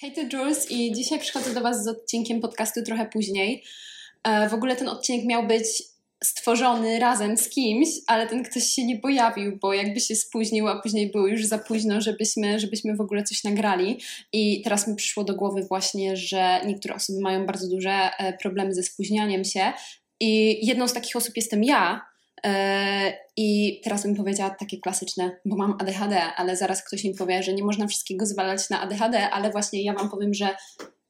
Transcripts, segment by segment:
Hej, to Jules i dzisiaj przychodzę do Was z odcinkiem podcastu trochę później. E, w ogóle ten odcinek miał być stworzony razem z kimś, ale ten ktoś się nie pojawił, bo jakby się spóźnił, a później było już za późno, żebyśmy, żebyśmy w ogóle coś nagrali. I teraz mi przyszło do głowy właśnie, że niektóre osoby mają bardzo duże e, problemy ze spóźnianiem się i jedną z takich osób jestem ja, I teraz bym powiedziała takie klasyczne, bo mam ADHD, ale zaraz ktoś mi powie, że nie można wszystkiego zwalać na ADHD, ale właśnie ja Wam powiem, że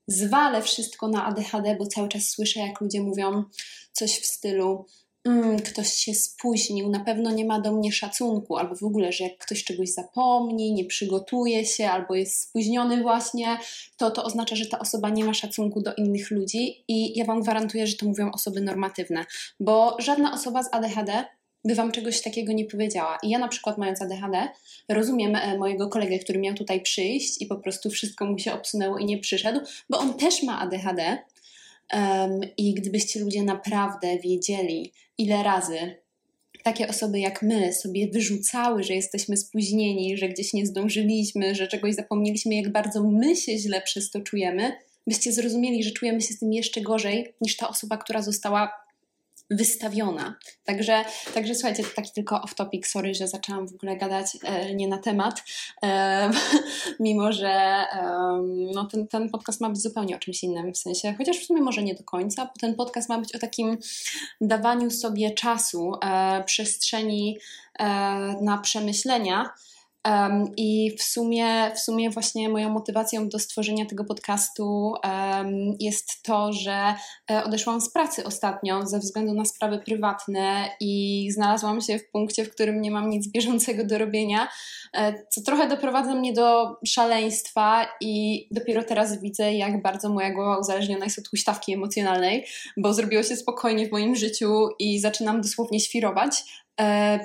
zwalę wszystko na ADHD, bo cały czas słyszę, jak ludzie mówią coś w stylu mm, ktoś się spóźnił, na pewno nie ma do mnie szacunku, albo w ogóle, że jak ktoś czegoś zapomni, nie przygotuje się, albo jest spóźniony właśnie, to to oznacza, że ta osoba nie ma szacunku do innych ludzi i ja Wam gwarantuję, że to mówią osoby normatywne, bo żadna osoba z ADHD by Wam czegoś takiego nie powiedziała. I ja na przykład mając ADHD, rozumiem e, mojego kolegę, który miał tutaj przyjść i po prostu wszystko mu się obsunęło i nie przyszedł, bo on też ma ADHD, Um, I gdybyście ludzie naprawdę wiedzieli, ile razy takie osoby jak my sobie wyrzucały, że jesteśmy spóźnieni, że gdzieś nie zdążyliśmy, że czegoś zapomnieliśmy, jak bardzo my się źle przez to czujemy, byście zrozumieli, że czujemy się z tym jeszcze gorzej niż ta osoba, która została wystawiona. Także, także słuchajcie, to taki tylko off-topic, sorry, że zaczęłam w ogóle gadać e, nie na temat, e, mimo że e, no, ten, ten podcast ma być zupełnie o czymś innym, w sensie, chociaż w sumie może nie do końca, bo ten podcast ma być o takim dawaniu sobie czasu, e, przestrzeni e, na przemyślenia, Um, I w sumie, w sumie właśnie moją motywacją do stworzenia tego podcastu um, jest to, że e, odeszłam z pracy ostatnio ze względu na sprawy prywatne i znalazłam się w punkcie, w którym nie mam nic bieżącego do robienia, e, co trochę doprowadza mnie do szaleństwa i dopiero teraz widzę, jak bardzo moja głowa uzależniona jest od huśtawki emocjonalnej, bo zrobiło się spokojnie w moim życiu i zaczynam dosłownie świrować,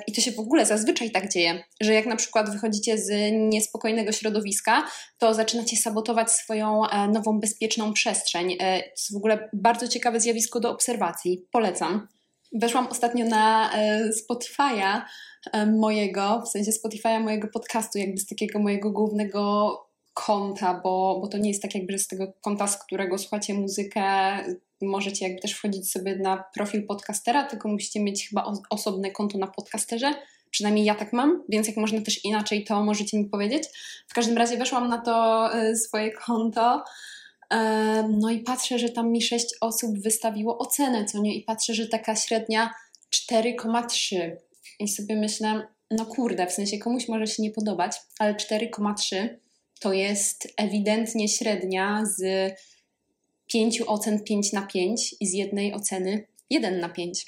I to się w ogóle zazwyczaj tak dzieje, że jak na przykład wychodzicie z niespokojnego środowiska, to zaczynacie sabotować swoją e, nową bezpieczną przestrzeń. E, to jest w ogóle bardzo ciekawe zjawisko do obserwacji. Polecam. Weszłam ostatnio na Spotify'a mojego, w sensie Spotify'a mojego podcastu, jakby z takiego mojego głównego konta, bo, bo to nie jest tak jakby z tego konta, z którego słuchacie muzykę, możecie jakby też wchodzić sobie na profil podcastera, tylko musicie mieć chyba osobne konto na podcasterze. Przynajmniej ja tak mam, więc jak można też inaczej, to możecie mi powiedzieć. W każdym razie weszłam na to y, swoje konto. No i patrzę, że tam mi 6 osób wystawiło ocenę, co nie? I patrzę, że taka średnia 4,3. I sobie myślę, no kurde, w sensie komuś może się nie podobać, ale 4,3 to jest ewidentnie średnia z pięciu ocen 5 na 5 i z jednej oceny 1 na 5.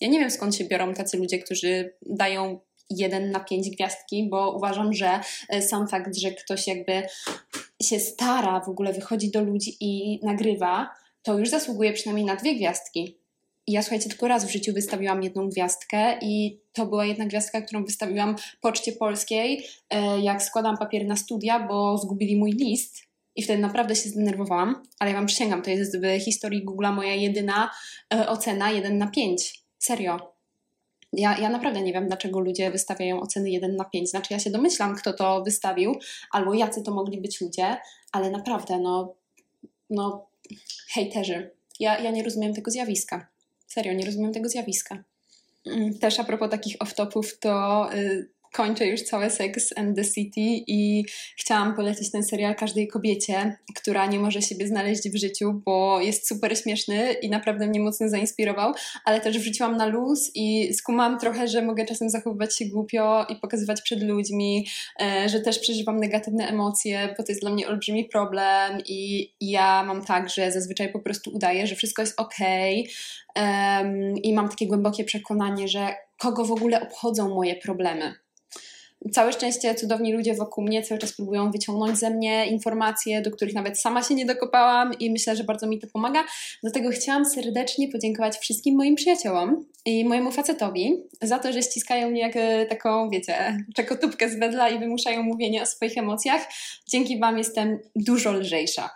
Ja nie wiem skąd się biorą tacy ludzie, którzy dają 1 na 5 gwiazdki, bo uważam, że e, sam fakt, że ktoś jakby się stara, w ogóle wychodzi do ludzi i nagrywa, to już zasługuje przynajmniej na dwie gwiazdki. I ja słuchajcie, tylko raz w życiu wystawiłam jedną gwiazdkę i to była jedna gwiazdka, którą wystawiłam Poczcie Polskiej, e, jak składam papier na studia, bo zgubili mój list i wtedy naprawdę się zdenerwowałam, ale ja Wam przysięgam, to jest w historii Google'a moja jedyna e, ocena 1 na 5. Serio. Ja, ja naprawdę nie wiem, dlaczego ludzie wystawiają oceny 1 na 5. Znaczy, ja się domyślam, kto to wystawił, albo jacy to mogli być ludzie, ale naprawdę, no, no, hejterzy. Ja, ja nie rozumiem tego zjawiska. Serio, nie rozumiem tego zjawiska. Mm, też a propos takich off-topów, to y, kończę już całe Sex and the City i chciałam polecić ten serial każdej kobiecie, która nie może siebie znaleźć w życiu, bo jest super śmieszny i naprawdę mnie mocno zainspirował, ale też wrzuciłam na luz i skumam trochę, że mogę czasem zachowywać się głupio i pokazywać przed ludźmi, e, że też przeżywam negatywne emocje, bo to jest dla mnie olbrzymi problem i ja mam tak, że zazwyczaj po prostu udaję, że wszystko jest ok um, i mam takie głębokie przekonanie, że kogo w ogóle obchodzą moje problemy Całe szczęście cudowni ludzie wokół mnie cały czas próbują wyciągnąć ze mnie informacje, do których nawet sama się nie dokopałam i myślę, że bardzo mi to pomaga. Dlatego chciałam serdecznie podziękować wszystkim moim przyjaciołom i mojemu facetowi za to, że ściskają mnie jak e, taką, wiecie, czekotubkę z wedla i wymuszają mówienie o swoich emocjach. Dzięki Wam jestem dużo lżejsza.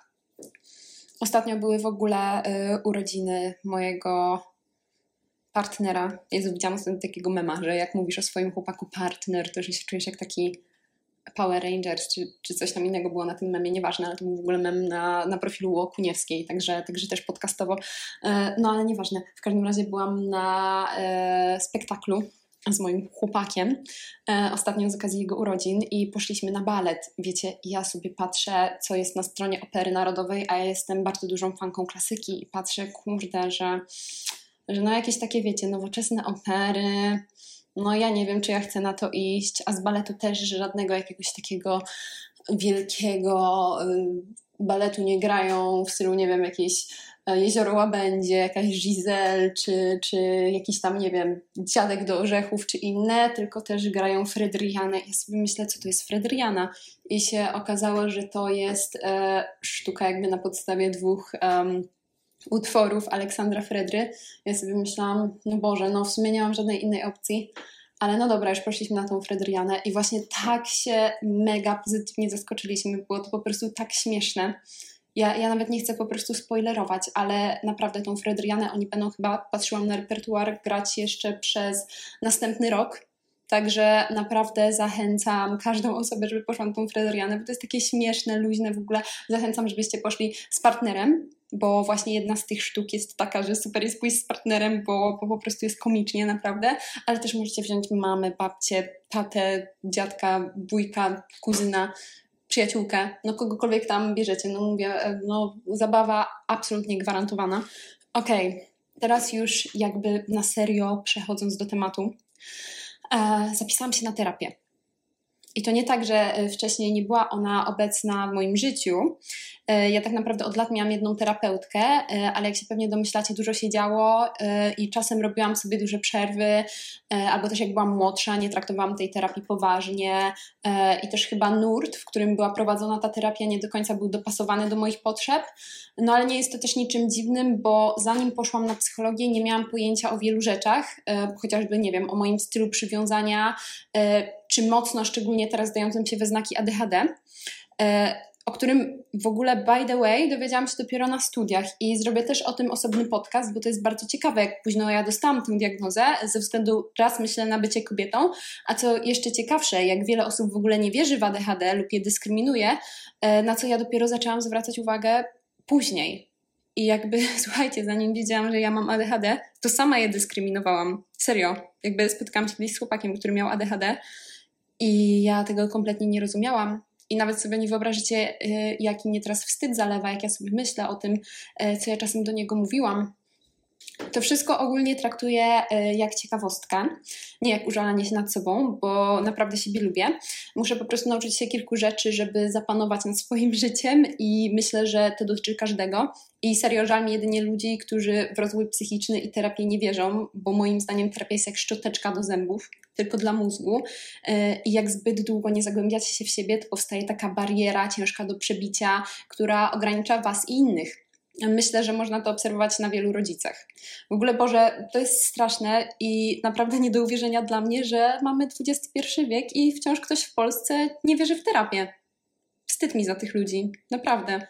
Ostatnio były w ogóle y, urodziny mojego partnera. Jezu, widziałam sobie takiego mema, że jak mówisz o swoim chłopaku partner, to że się czujesz jak taki Power Rangers, czy, czy coś tam innego było na tym memie, nieważne, ale to był w ogóle mem na, na profilu Łokuniewskiej, także, także też podcastowo. E, no ale nieważne. W każdym razie byłam na e, spektaklu z moim chłopakiem e, ostatnio z okazji jego urodzin i poszliśmy na balet. Wiecie, ja sobie patrzę, co jest na stronie Opery Narodowej, a ja jestem bardzo dużą fanką klasyki i patrzę, kurde, że, że no jakieś takie, wiecie, nowoczesne opery, no ja nie wiem, czy ja chcę na to iść, a z baletu też żadnego jakiegoś takiego wielkiego y, baletu nie grają w stylu, nie wiem, jakieś e, Jezioro Łabędzie, jakaś Giselle, czy, czy jakiś tam, nie wiem, Dziadek do Orzechów, czy inne, tylko też grają Fredrianę. Ja sobie myślę, co to jest Fredriana. I się okazało, że to jest e, sztuka jakby na podstawie dwóch um, utworów Aleksandra Fredry. Ja sobie myślałam, no Boże, no w sumie nie mam żadnej innej opcji, ale no dobra, już poszliśmy na tą Fredrianę i właśnie tak się mega pozytywnie zaskoczyliśmy. Było to po prostu tak śmieszne. Ja, ja nawet nie chcę po prostu spoilerować, ale naprawdę tą Fredrianę oni będą chyba, patrzyłam na repertuar, grać jeszcze przez następny rok. Także naprawdę zachęcam każdą osobę, żeby poszła na tą Fredrianę, bo to jest takie śmieszne, luźne w ogóle. Zachęcam, żebyście poszli z partnerem, bo właśnie jedna z tych sztuk jest taka, że super jest pójść z partnerem, bo, bo po prostu jest komicznie naprawdę, ale też możecie wziąć mamę, babcię, tatę, dziadka, wujka, kuzyna, przyjaciółkę, no kogokolwiek tam bierzecie. No mówię, e, no zabawa absolutnie gwarantowana. Okej, okay, teraz już jakby na serio przechodząc do tematu, zapisałam się na terapię. I to nie tak, że e, wcześniej nie była ona obecna w moim życiu. E, ja tak naprawdę od lat miałam jedną terapeutkę, e, ale jak się pewnie domyślacie, dużo się działo i czasem robiłam sobie duże przerwy, albo też jak byłam młodsza, nie traktowałam tej terapii poważnie i też chyba nurt, w którym była prowadzona ta terapia, nie do końca był dopasowany do moich potrzeb. No ale nie jest to też niczym dziwnym, bo zanim poszłam na psychologię, nie miałam pojęcia o wielu rzeczach, chociażby, nie wiem, o moim stylu przywiązania, czy mocno, szczególnie teraz dającym się we znaki ADHD, e, o którym w ogóle, by the way, dowiedziałam się dopiero na studiach i zrobię też o tym osobny podcast, bo to jest bardzo ciekawe, jak późno ja dostałam tę diagnozę ze względu raz myślę na bycie kobietą, a co jeszcze ciekawsze, jak wiele osób w ogóle nie wierzy w ADHD lub je dyskryminuje, e, na co ja dopiero zaczęłam zwracać uwagę później. I jakby, słuchajcie, zanim wiedziałam, że ja mam ADHD, to sama je dyskryminowałam. Serio. Jakby spotkałam się kiedyś z chłopakiem, który miał ADHD i ja tego kompletnie nie rozumiałam. I nawet sobie nie wyobrażycie, y, jaki mnie teraz wstyd zalewa, jak ja sobie myślę o tym, y, co ja czasem do niego mówiłam. To wszystko ogólnie traktuję y, jak ciekawostkę, nie jak użalanie się nad sobą, bo naprawdę siebie lubię. Muszę po prostu nauczyć się kilku rzeczy, żeby zapanować nad swoim życiem i myślę, że to dotyczy każdego. I serio żal mi jedynie ludzi, którzy w rozwój psychiczny i terapię nie wierzą, bo moim zdaniem terapia jest jak szczoteczka do zębów, tylko dla mózgu. Y, I jak zbyt długo nie zagłębiacie się w siebie, to powstaje taka bariera ciężka do przebicia, która ogranicza Was i innych. Myślę, że można to obserwować na wielu rodzicach. W ogóle, Boże, to jest straszne i naprawdę nie do uwierzenia dla mnie, że mamy XXI wiek i wciąż ktoś w Polsce nie wierzy w terapię. Wstyd mi za tych ludzi, naprawdę.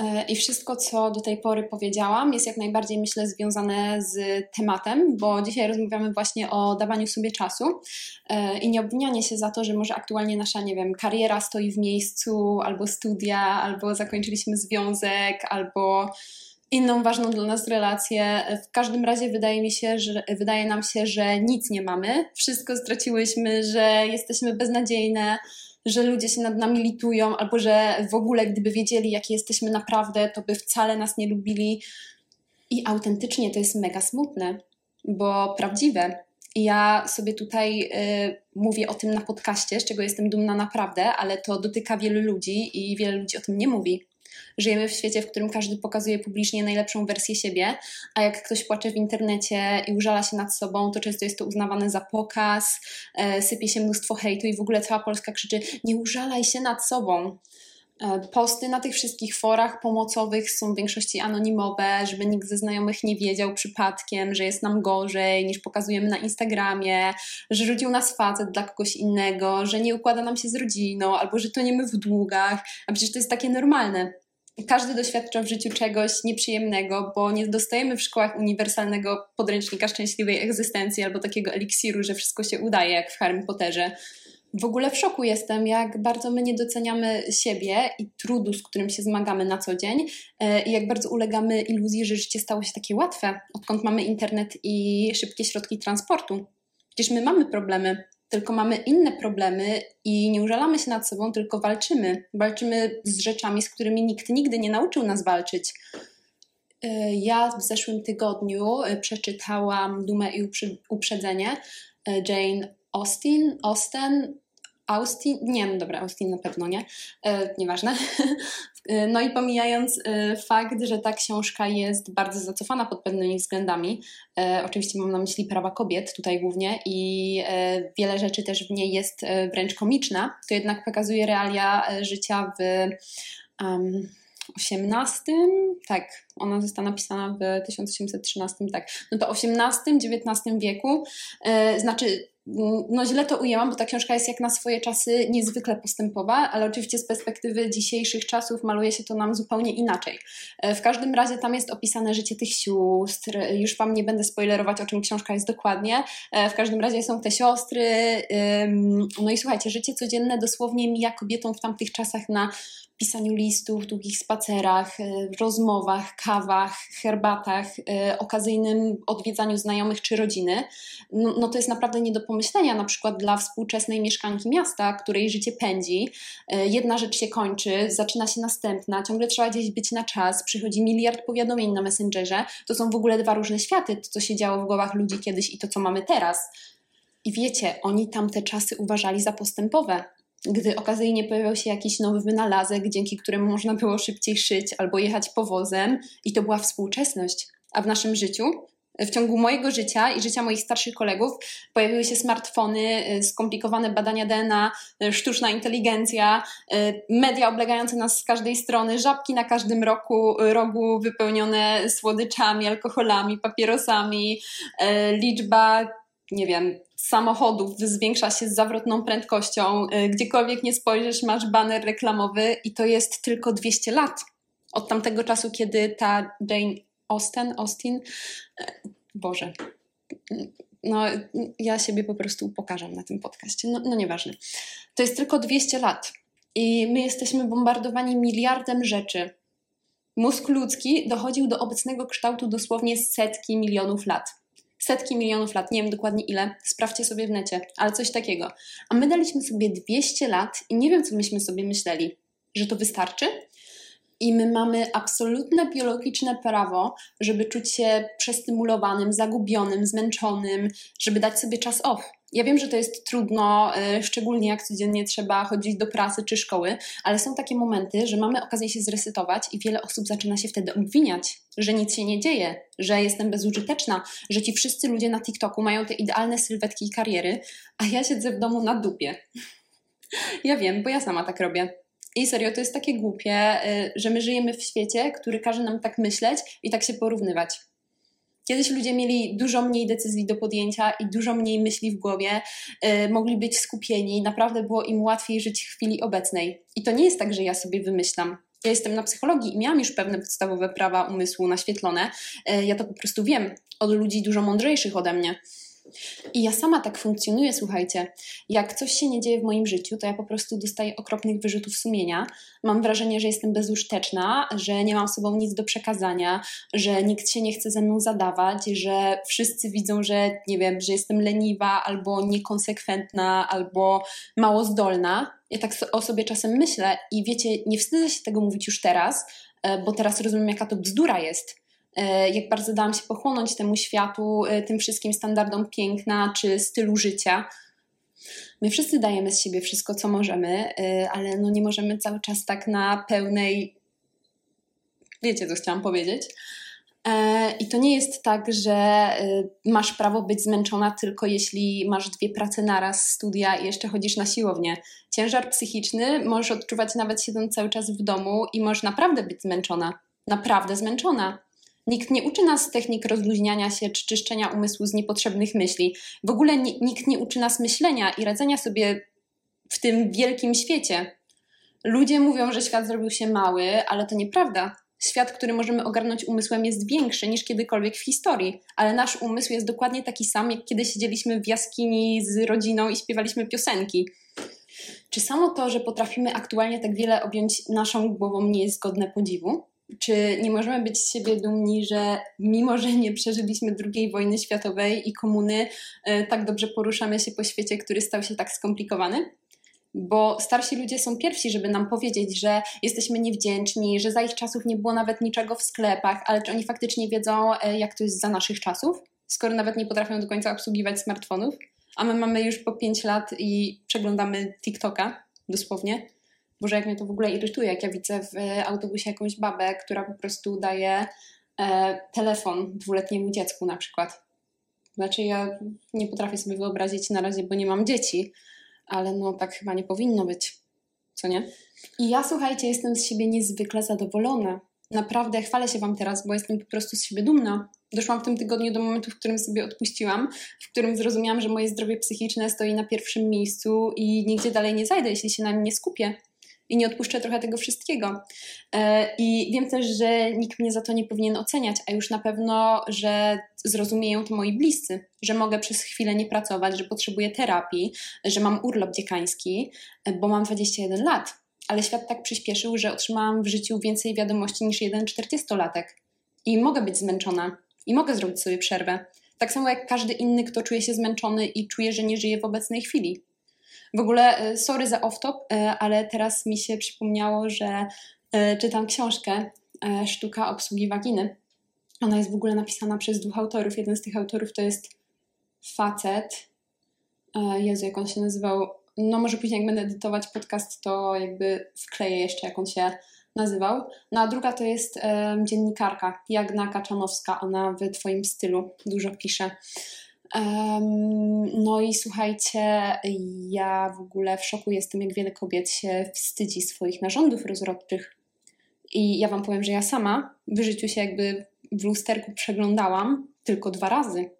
E, I wszystko, co do tej pory powiedziałam, jest jak najbardziej, myślę, związane z tematem, bo dzisiaj rozmawiamy właśnie o dawaniu sobie czasu e, i nie obwinianie się za to, że może aktualnie nasza, nie wiem, kariera stoi w miejscu, albo studia, albo zakończyliśmy związek, albo inną ważną dla nas relację. W każdym razie wydaje mi się, że wydaje nam się, że nic nie mamy, wszystko straciłyśmy, że jesteśmy beznadziejne że ludzie się nad nami litują, albo że w ogóle gdyby wiedzieli, jakie jesteśmy naprawdę, to by wcale nas nie lubili. I autentycznie to jest mega smutne, bo prawdziwe. Ja sobie tutaj y, mówię o tym na podcaście, z czego jestem dumna naprawdę, ale to dotyka wielu ludzi i wiele ludzi o tym nie mówi. Żyjemy w świecie, w którym każdy pokazuje publicznie najlepszą wersję siebie, a jak ktoś płacze w internecie i użala się nad sobą, to często jest to uznawane za pokaz, e, sypie się mnóstwo hejtu i w ogóle cała Polska krzyczy: Nie użalaj się nad sobą. E, posty na tych wszystkich forach pomocowych są w większości anonimowe, żeby nikt ze znajomych nie wiedział przypadkiem, że jest nam gorzej niż pokazujemy na Instagramie, że rzucił nas facet dla kogoś innego, że nie układa nam się z rodziną, albo że toniemy w długach, a przecież to jest takie normalne. Każdy doświadcza w życiu czegoś nieprzyjemnego, bo nie dostajemy w szkołach uniwersalnego podręcznika szczęśliwej egzystencji albo takiego eliksiru, że wszystko się udaje, jak w Harry Potterze w ogóle w szoku jestem, jak bardzo my nie doceniamy siebie i trudu, z którym się zmagamy na co dzień, e, i jak bardzo ulegamy iluzji, że życie stało się takie łatwe, odkąd mamy internet i szybkie środki transportu. Przecież my mamy problemy, tylko mamy inne problemy i nie użalamy się nad sobą, tylko walczymy. Walczymy z rzeczami, z którymi nikt nigdy nie nauczył nas walczyć. E, ja w zeszłym tygodniu e, przeczytałam Dumę i Uprzedzenie Jane Austin, Austen, Austin, nie, no dobra, Austin na pewno nie, e, nieważne. E, no i pomijając e, fakt, że ta książka jest bardzo zacofana pod pewnymi względami, e, oczywiście mam na myśli prawa kobiet tutaj głównie i wiele rzeczy też w niej jest wręcz komiczna, to jednak pokazuje realia życia w um, XVIII, tak, ona została napisana w 1813, tak, no to XVIII-XIX wieku, znaczy no źle to ujęłam, bo ta książka jest jak na swoje czasy niezwykle postępowa, ale oczywiście z perspektywy dzisiejszych czasów maluje się to nam zupełnie inaczej. E, w każdym razie tam jest opisane życie tych sióstr, już Wam nie będę spoilerować, o czym książka jest dokładnie. E, w każdym razie są te siostry, no i słuchajcie, życie codzienne dosłownie mija kobietom w tamtych czasach na pisaniu listów, długich spacerach, e, rozmowach, kawach, herbatach, okazyjnym odwiedzaniu znajomych czy rodziny, no, no, to jest naprawdę nie do na przykład dla współczesnej mieszkanki miasta, której życie pędzi. E, jedna rzecz się kończy, zaczyna się następna, ciągle trzeba gdzieś być na czas, przychodzi miliard powiadomień na Messengerze. To są w ogóle dwa różne światy, to co się działo w głowach ludzi kiedyś i to co mamy teraz. I wiecie, oni tamte czasy uważali za postępowe gdy okazyjnie pojawiał się jakiś nowy wynalazek, dzięki któremu można było szybciej szyć albo jechać powozem, i to była współczesność. A w naszym życiu, w ciągu mojego życia i życia moich starszych kolegów, pojawiły się smartfony, y, skomplikowane badania DNA, y, sztuczna inteligencja, y, media oblegające nas z każdej strony, żabki na każdym roku, rogu wypełnione słodyczami, alkoholami, papierosami, liczba nie wiem, samochodów zwiększa się z zawrotną prędkością. Gdziekolwiek nie spojrzysz, masz baner reklamowy i to jest tylko 200 lat. Od tamtego czasu, kiedy ta Jane Austen, Austin, y, Boże, no ja siebie po prostu pokażę na tym podcaście, no, no nieważne. To jest tylko 200 lat i my jesteśmy bombardowani miliardem rzeczy. Mózg ludzki dochodził do obecnego kształtu dosłownie setki milionów lat setki milionów lat, nie wiem dokładnie ile, sprawdźcie sobie w necie, ale coś takiego. A my daliśmy sobie 200 lat i nie wiem, co myśmy sobie myśleli, że to wystarczy? I my mamy absolutne biologiczne prawo, żeby czuć się przestymulowanym, zagubionym, zmęczonym, żeby dać sobie czas off. Ja wiem, że to jest trudno, y, szczególnie jak codziennie trzeba chodzić do pracy czy szkoły, ale są takie momenty, że mamy okazję się zresetować i wiele osób zaczyna się wtedy obwiniać, że nic się nie dzieje, że jestem bezużyteczna, że ci wszyscy ludzie na TikToku mają te idealne sylwetki i kariery, a ja siedzę w domu na dupie. Ja wiem, bo ja sama tak robię. I serio, to jest takie głupie, y, że my żyjemy w świecie, który każe nam tak myśleć i tak się porównywać. Kiedyś ludzie mieli dużo mniej decyzji do podjęcia i dużo mniej myśli w głowie, yy, mogli być skupieni, naprawdę było im łatwiej żyć w chwili obecnej. I to nie jest tak, że ja sobie wymyślam. Ja jestem na psychologii i miałam już pewne podstawowe prawa umysłu naświetlone. Yy, ja to po prostu wiem od ludzi dużo mądrzejszych ode mnie. I ja sama tak funkcjonuję, słuchajcie. Jak coś się nie dzieje w moim życiu, to ja po prostu dostaję okropnych wyrzutów sumienia. Mam wrażenie, że jestem bezużyteczna, że nie mam sobą nic do przekazania, że nikt się nie chce ze mną zadawać, że wszyscy widzą, że nie wiem, że jestem leniwa albo niekonsekwentna, albo mało zdolna. Ja tak o sobie czasem myślę i wiecie, nie wstydzę się tego mówić już teraz, e, bo teraz rozumiem, jaka to bzdura jest jak bardzo dałam się pochłonąć temu światu, e, tym wszystkim standardom piękna czy stylu życia. My wszyscy dajemy z siebie wszystko, co możemy, e, ale no nie możemy cały czas tak na pełnej. Wiecie, co chciałam powiedzieć. I to nie jest tak, że masz prawo być zmęczona tylko jeśli masz dwie prace naraz, studia i jeszcze chodzisz na siłownię. Ciężar psychiczny możesz odczuwać nawet siedząc cały czas w domu i możesz naprawdę być zmęczona. Naprawdę zmęczona. Nikt nie uczy nas technik rozluźniania się czy czyszczenia umysłu z niepotrzebnych myśli. W ogóle nikt nie uczy nas myślenia i radzenia sobie w tym wielkim świecie. Ludzie mówią, że świat zrobił się mały, ale to nieprawda. Świat, który możemy ogarnąć umysłem, jest większy niż kiedykolwiek w historii, ale nasz umysł jest dokładnie taki sam, jak kiedy siedzieliśmy w jaskini z rodziną i śpiewaliśmy piosenki. Czy samo to, że potrafimy aktualnie tak wiele objąć naszą głową, nie jest godne podziwu? Czy nie możemy być z siebie dumni, że mimo, że nie przeżyliśmy II wojny światowej i komuny, e, tak dobrze poruszamy się po świecie, który stał się tak skomplikowany? Bo starsi ludzie są pierwsi, żeby nam powiedzieć, że jesteśmy niewdzięczni, że za ich czasów nie było nawet niczego w sklepach, ale czy oni faktycznie wiedzą, e, jak to jest za naszych czasów, skoro nawet nie potrafią do końca obsługiwać smartfonów? A my mamy już po 5 lat i przeglądamy TikToka, dosłownie. Boże, jak mnie to w ogóle irytuje, jak ja widzę w autobusie jakąś babę, która po prostu daje e, telefon dwuletniemu dziecku na przykład. Znaczy ja nie potrafię sobie wyobrazić na razie, bo nie mam dzieci, ale no tak chyba nie powinno być, co nie? I ja słuchajcie, jestem z siebie niezwykle zadowolona. Naprawdę chwalę się Wam teraz, bo jestem po prostu z siebie dumna. Doszłam w tym tygodniu do momentu, w którym sobie odpuściłam, w którym zrozumiałam, że moje zdrowie psychiczne stoi na pierwszym miejscu i nigdzie dalej nie zajdę, jeśli się na nim nie skupię i nie odpuszczę trochę tego wszystkiego. E, I wiem też, że nikt mnie za to nie powinien oceniać, a już na pewno, że zrozumieją to moi bliscy, że mogę przez chwilę nie pracować, że potrzebuję terapii, że mam urlop dziekański, e, bo mam 21 lat. Ale świat tak przyspieszył, że otrzymałam w życiu więcej wiadomości niż jeden 40-latek. I mogę być zmęczona, i mogę zrobić sobie przerwę. Tak samo jak każdy inny, kto czuje się zmęczony i czuje, że nie żyje w obecnej chwili. W ogóle, e, sorry za off-top, e, ale teraz mi się przypomniało, że e, czytam książkę Sztuka obsługi waginy. Ona jest w ogóle napisana przez dwóch autorów. Jeden z tych autorów to jest facet. Jezu, jak on się nazywał? No może później jak będę edytować podcast, to jakby wkleję jeszcze jak on się nazywał. No a druga to jest dziennikarka Jagna Kaczanowska. Ona w Twoim stylu dużo pisze. No i słuchajcie, ja w ogóle w szoku jestem, jak wiele kobiet się wstydzi swoich narządów rozrodczych. I ja Wam powiem, że ja sama w życiu się jakby w lusterku przeglądałam tylko dwa razy.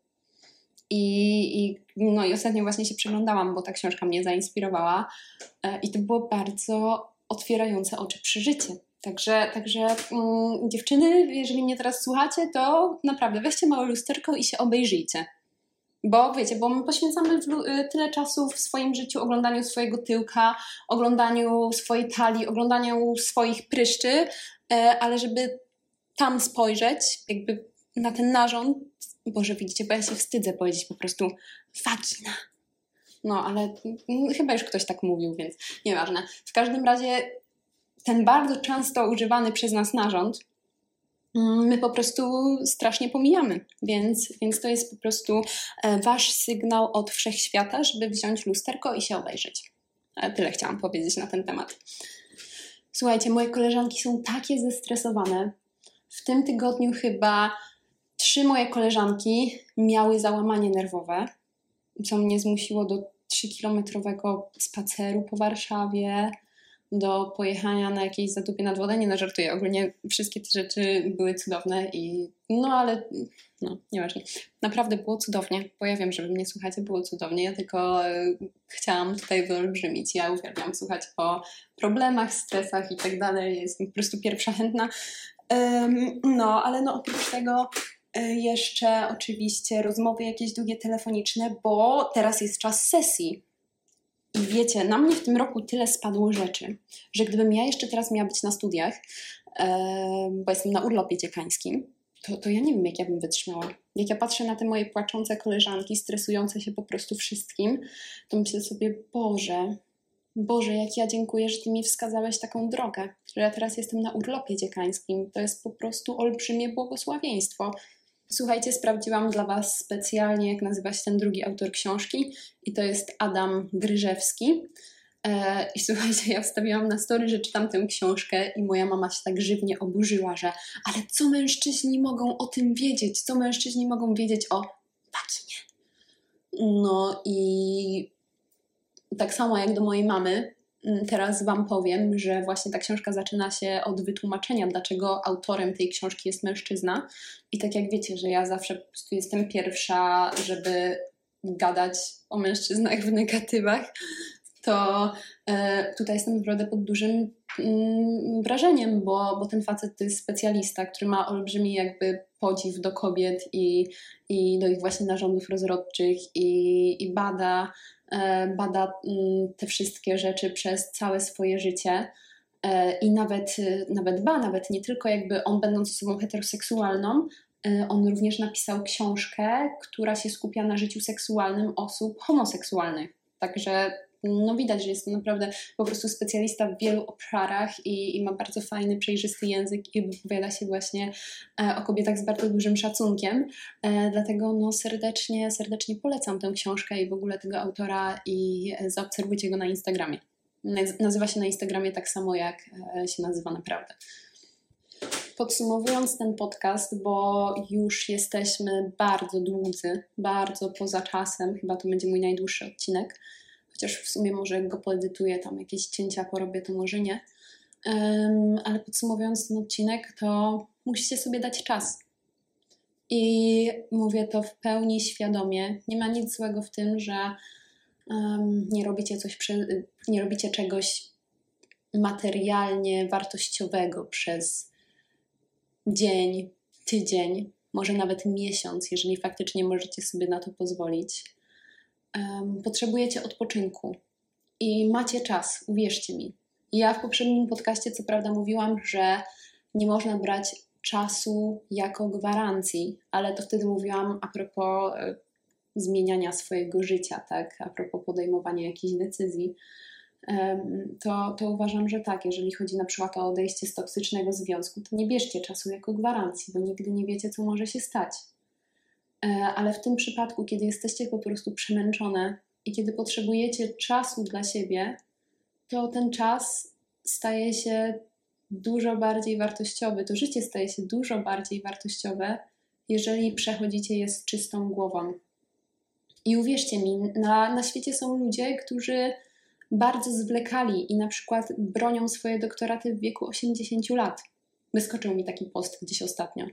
I, i, no i ostatnio właśnie się przeglądałam, bo ta książka mnie zainspirowała. E, I to było bardzo otwierające oczy przeżycie. Także, także mm, dziewczyny, jeżeli mnie teraz słuchacie, to naprawdę weźcie małe lusterko i się obejrzyjcie. Bo wiecie, bo my poświęcamy y, tyle czasu w swoim życiu oglądaniu swojego tyłka, oglądaniu swojej talii, oglądaniu swoich pryszczy, e, ale żeby tam spojrzeć, jakby na ten narząd, Boże, widzicie, bo ja się wstydzę powiedzieć po prostu wagina. No, ale chyba już ktoś tak mówił, więc nieważne. W każdym razie ten bardzo często używany przez nas narząd my po prostu strasznie pomijamy. Więc, więc to jest po prostu e, wasz sygnał od wszechświata, żeby wziąć lusterko i się obejrzeć. E, tyle chciałam powiedzieć na ten temat. Słuchajcie, moje koleżanki są takie zestresowane. W tym tygodniu chyba trzy moje koleżanki miały załamanie nerwowe, co mnie zmusiło do 3-kilometrowego spaceru po Warszawie do pojechania na jakiejś zatupie nad wodę. Nie no, żartuję. Ogólnie wszystkie te rzeczy były cudowne i no ale no, nieważne. Naprawdę było cudownie, bo ja wiem, mnie słuchacie, było cudownie. Ja tylko e, chciałam tutaj wyolbrzymić. Ja uwielbiam słuchać o problemach, stresach i tak dalej. Jestem po prostu pierwsza chętna. No, ale no oprócz tego e, jeszcze oczywiście rozmowy jakieś długie telefoniczne, bo teraz jest czas sesji i wiecie, na mnie w tym roku tyle spadło rzeczy, że gdybym ja jeszcze teraz miała być na studiach, bo jestem na urlopie dziekańskim, to, to ja nie wiem, jak ja bym wytrzymała. Jak ja patrzę na te moje płaczące koleżanki, stresujące się po prostu wszystkim, to myślę sobie, Boże, Boże, jak ja dziękuję, że Ty mi wskazałeś taką drogę, że ja teraz jestem na urlopie dziekańskim. To jest po prostu olbrzymie błogosławieństwo. Słuchajcie, sprawdziłam dla Was specjalnie, jak nazywa się ten drugi autor książki, i to jest Adam Gryżewski. E, I słuchajcie, ja wstawiłam na story, że czytam tę książkę, i moja mama się tak żywnie oburzyła, że ale co mężczyźni mogą o tym wiedzieć? Co mężczyźni mogą wiedzieć o waginie? No i tak samo jak do mojej mamy, teraz Wam powiem, że właśnie ta książka zaczyna się od wytłumaczenia, dlaczego autorem tej książki jest mężczyzna. I tak jak wiecie, że ja zawsze po prostu jestem pierwsza, żeby gadać o mężczyznach w negatywach, to e, tutaj jestem naprawdę pod dużym mm, wrażeniem, bo, bo ten facet to jest specjalista, który ma olbrzymi jakby podziw do kobiet i, i do ich właśnie narządów rozrodczych i, i bada bada mm, te wszystkie rzeczy przez całe swoje życie. I nawet, nawet ba, nawet nie tylko jakby on będąc osobą heteroseksualną, on również napisał książkę, która się skupia na życiu seksualnym osób homoseksualnych. Także no widać, że jest to naprawdę po prostu specjalista w wielu obszarach i, i ma bardzo fajny, przejrzysty język i wypowiada się właśnie e, o kobietach z bardzo dużym szacunkiem. E, dlatego no serdecznie, serdecznie polecam tę książkę i w ogóle tego autora i zaobserwujcie go na Instagramie. Nazywa się na Instagramie tak samo, jak e, się nazywa naprawdę. Podsumowując ten podcast, bo już jesteśmy bardzo dłudzy, bardzo poza czasem, chyba to będzie mój najdłuższy odcinek chociaż w sumie może jak go poedytuję, tam jakieś cięcia porobię, to może nie. Um, ale podsumowując ten odcinek, to musicie sobie dać czas. I mówię to w pełni świadomie. Nie ma nic złego w tym, że um, nie, robicie coś przy, nie robicie czegoś materialnie wartościowego przez dzień, tydzień, może nawet miesiąc, jeżeli faktycznie możecie sobie na to pozwolić um, potrzebujecie odpoczynku i macie czas, uwierzcie mi. Ja w poprzednim podcaście co prawda mówiłam, że nie można brać czasu jako gwarancji, ale to wtedy mówiłam a propos e, zmieniania swojego życia, tak? A propos podejmowania jakichś decyzji. To, to uważam, że tak, jeżeli chodzi na przykład o odejście z toksycznego związku, to nie bierzcie czasu jako gwarancji, bo nigdy nie wiecie, co może się stać. E, ale w tym przypadku, kiedy jesteście po prostu przemęczone i kiedy potrzebujecie czasu dla siebie, to ten czas staje się dużo bardziej wartościowy. To życie staje się dużo bardziej wartościowe, jeżeli przechodzicie je z czystą głową. I uwierzcie mi, na, na świecie są ludzie, którzy bardzo zwlekali i na przykład bronią swoje doktoraty w wieku 80 lat. Wyskoczył mi taki post gdzieś ostatnio.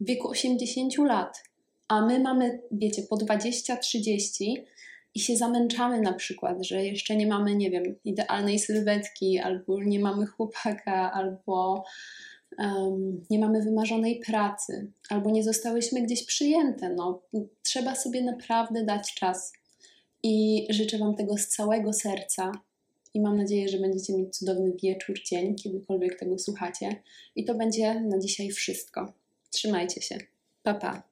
W wieku 80 lat a my mamy, wiecie, po 20-30 i się zamęczamy na przykład, że jeszcze nie mamy, nie wiem, idealnej sylwetki, albo nie mamy chłopaka, albo um, nie mamy wymarzonej pracy, albo nie zostałyśmy gdzieś przyjęte. No, trzeba sobie naprawdę dać czas. I życzę Wam tego z całego serca. I mam nadzieję, że będziecie mieć cudowny wieczór, dzień, kiedykolwiek tego słuchacie. I to będzie na dzisiaj wszystko. Trzymajcie się. Pa, pa.